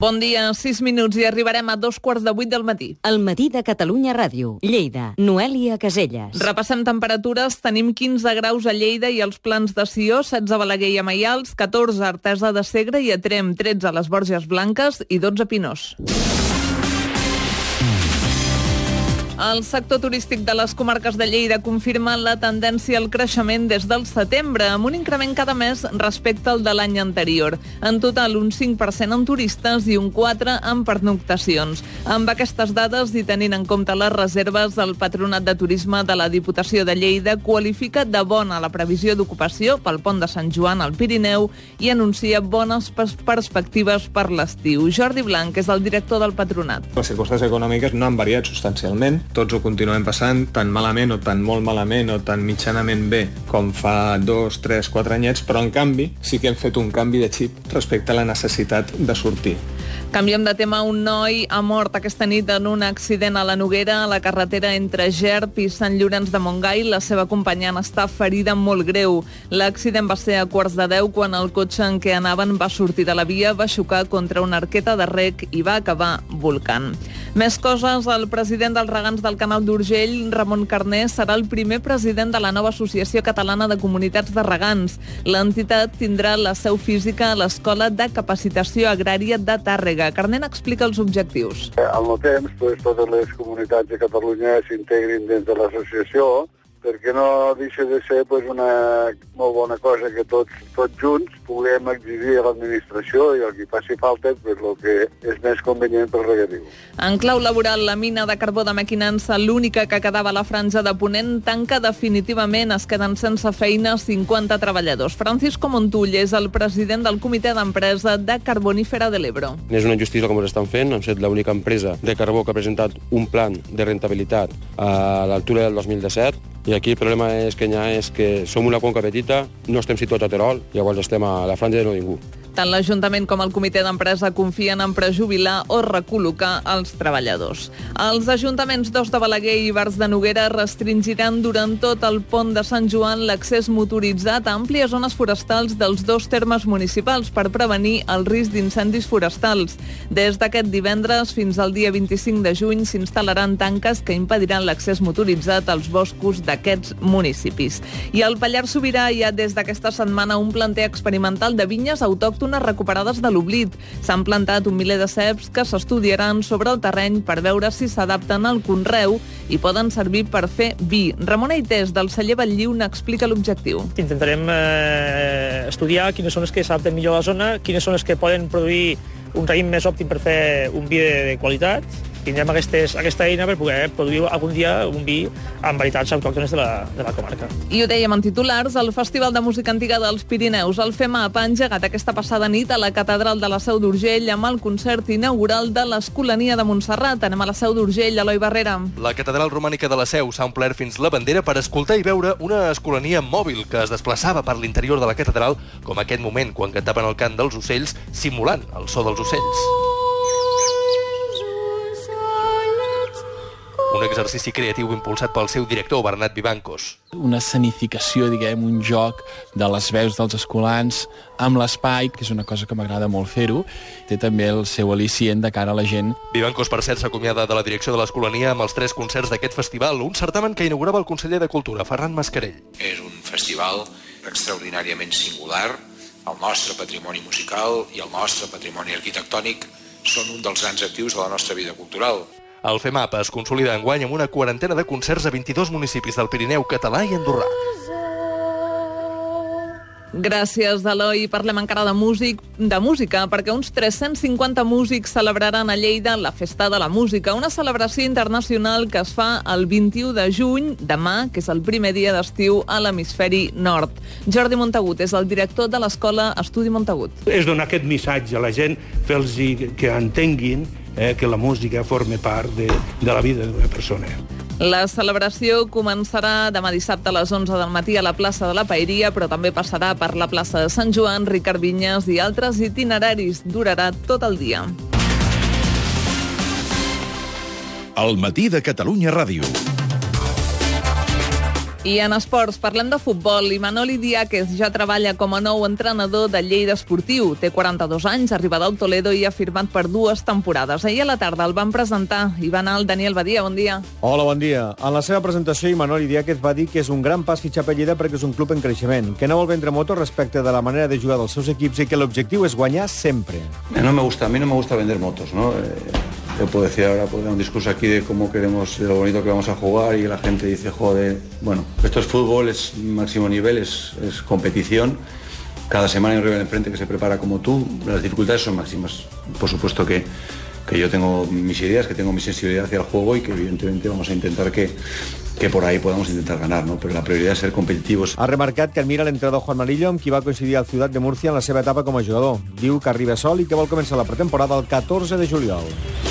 Bon dia, 6 minuts i arribarem a dos quarts de vuit del matí. El matí de Catalunya Ràdio. Lleida. Noèlia Caselles. Repassem temperatures. Tenim 15 graus a Lleida i els plans de Sió, 16 a Balaguer i a Maials, 14 a Artesa de Segre i a Trem, 13 a les Borges Blanques i 12 a Pinós. El sector turístic de les comarques de Lleida confirma la tendència al creixement des del setembre, amb un increment cada mes respecte al de l'any anterior. En total, un 5% en turistes i un 4% en pernoctacions. Amb aquestes dades i tenint en compte les reserves, el Patronat de Turisme de la Diputació de Lleida qualifica de bona la previsió d'ocupació pel pont de Sant Joan al Pirineu i anuncia bones pers perspectives per l'estiu. Jordi Blanc és el director del Patronat. Les circumstàncies econòmiques no han variat substancialment tots ho continuem passant tan malament o tan molt malament o tan mitjanament bé com fa dos, tres, quatre anyets, però en canvi sí que hem fet un canvi de xip respecte a la necessitat de sortir. Canviem de tema. Un noi ha mort aquesta nit en un accident a la Noguera, a la carretera entre Gerp i Sant Llorenç de Montgai. La seva companyant està ferida molt greu. L'accident va ser a quarts de deu quan el cotxe en què anaven va sortir de la via, va xocar contra una arqueta de rec i va acabar volcant. Més coses, el president dels regants del Canal d'Urgell, Ramon Carné, serà el primer president de la nova Associació Catalana de Comunitats de Regants. L'entitat tindrà la seu física a l'Escola de Capacitació Agrària de Tàrrega. Carné n'explica els objectius. Al nou temps, pues, totes les comunitats de Catalunya s'integrin dins de l'associació perquè no deixa de ser pues, una molt bona cosa que tots, tots junts puguem exigir a l'administració i el que faci falta pues, el que és més convenient pel regadiu. En clau laboral, la mina de carbó de Mequinança, l'única que quedava a la franja de Ponent, tanca definitivament. Es queden sense feina 50 treballadors. Francisco Montull és el president del comitè d'empresa de Carbonífera de l'Ebro. És una injustícia com ho estan fent. Hem estat l'única empresa de carbó que ha presentat un plan de rentabilitat a l'altura del 2017 i aquí el problema és que ja és que som una conca petita, no estem situats a Terol, llavors estem a la franja de no ningú. Tant l'Ajuntament com el comitè d'empresa confien en prejubilar o recol·locar els treballadors. Els ajuntaments d'Os de Balaguer i Bars de Noguera restringiran durant tot el pont de Sant Joan l'accés motoritzat a àmplies zones forestals dels dos termes municipals per prevenir el risc d'incendis forestals. Des d'aquest divendres fins al dia 25 de juny s'instal·laran tanques que impediran l'accés motoritzat als boscos d'aquests municipis. I al Pallars Sobirà hi ha des d'aquesta setmana un planter experimental de vinyes autòctones recuperades de l'oblit. S'han plantat un miler de ceps que s'estudiaran sobre el terreny per veure si s'adapten al conreu i poden servir per fer vi. Ramon Aités, del celler Batlliu, n'explica l'objectiu. Intentarem eh, estudiar quines són les que s'adapten millor a la zona, quines són les que poden produir un raïm més òptim per fer un vi de, de qualitat tindrem aquestes, aquesta eina per poder produir algun dia un vi amb varietats autòctones de la, de la comarca. I ho dèiem en titulars, el Festival de Música Antiga dels Pirineus, el FEMAP, ha engegat aquesta passada nit a la Catedral de la Seu d'Urgell amb el concert inaugural de l'Escolania de Montserrat. Anem a la Seu d'Urgell, Eloi Barrera. La Catedral Romànica de la Seu s'ha omplert fins la bandera per escoltar i veure una escolania mòbil que es desplaçava per l'interior de la catedral, com aquest moment quan cantaven el cant dels ocells, simulant el so dels ocells. Exercici creatiu impulsat pel seu director, Bernat Vivancos. Una escenificació, diguem, un joc de les veus dels escolans amb l'espai, que és una cosa que m'agrada molt fer-ho. Té també el seu al·licient de cara a la gent. Vivancos, per cert, s'acomiada de la direcció de l'Escolania amb els tres concerts d'aquest festival, un certamen que inaugurava el conseller de Cultura, Ferran Mascarell. És un festival extraordinàriament singular. El nostre patrimoni musical i el nostre patrimoni arquitectònic són un dels grans actius de la nostra vida cultural. El FEMAP es consolida enguany amb una quarantena de concerts a 22 municipis del Pirineu català i andorrà. Gràcies, Eloi. Parlem encara de, músic, de música, perquè uns 350 músics celebraran a Lleida la Festa de la Música, una celebració internacional que es fa el 21 de juny, demà, que és el primer dia d'estiu a l'hemisferi nord. Jordi Montagut és el director de l'Escola Estudi Montagut. És donar aquest missatge a la gent, fer-los que entenguin eh, que la música forma part de, de la vida d'una persona. La celebració començarà demà dissabte a les 11 del matí a la plaça de la Paeria, però també passarà per la plaça de Sant Joan, Ricard Vinyes i altres itineraris. Durarà tot el dia. El matí de Catalunya Ràdio. I en esports, parlem de futbol. I Manoli Diáquez ja treballa com a nou entrenador de Lleida Esportiu. Té 42 anys, arriba del Toledo i ha firmat per dues temporades. Ahir a la tarda el van presentar i va anar el Daniel Badia. Bon dia. Hola, bon dia. En la seva presentació, Imanol Diáquez va dir que és un gran pas fitxar per Lleida perquè és un club en creixement, que no vol vendre motos respecte de la manera de jugar dels seus equips i que l'objectiu és guanyar sempre. No me gusta, a mí no me gusta vender motos, ¿no? Eh, yo puedo decir ahora puedo dar un discurso aquí de cómo queremos, de lo bonito que vamos a jugar y la gente dice, joder, bueno, esto es fútbol, es máximo nivel, es, es competición. Cada semana hay un rival enfrente que se prepara como tú, las dificultades son máximas. Por supuesto que, que yo tengo mis ideas, que tengo mi sensibilidad hacia el juego y que evidentemente vamos a intentar que, que por ahí podamos intentar ganar, ¿no? Pero la prioridad es ser competitivos. Ha remarcat que admira l'entrenador Juan Marillo, amb qui va coincidir al Ciutat de Múrcia en la seva etapa com a jugador. Diu que arriba sol i que vol començar la pretemporada el 14 de juliol.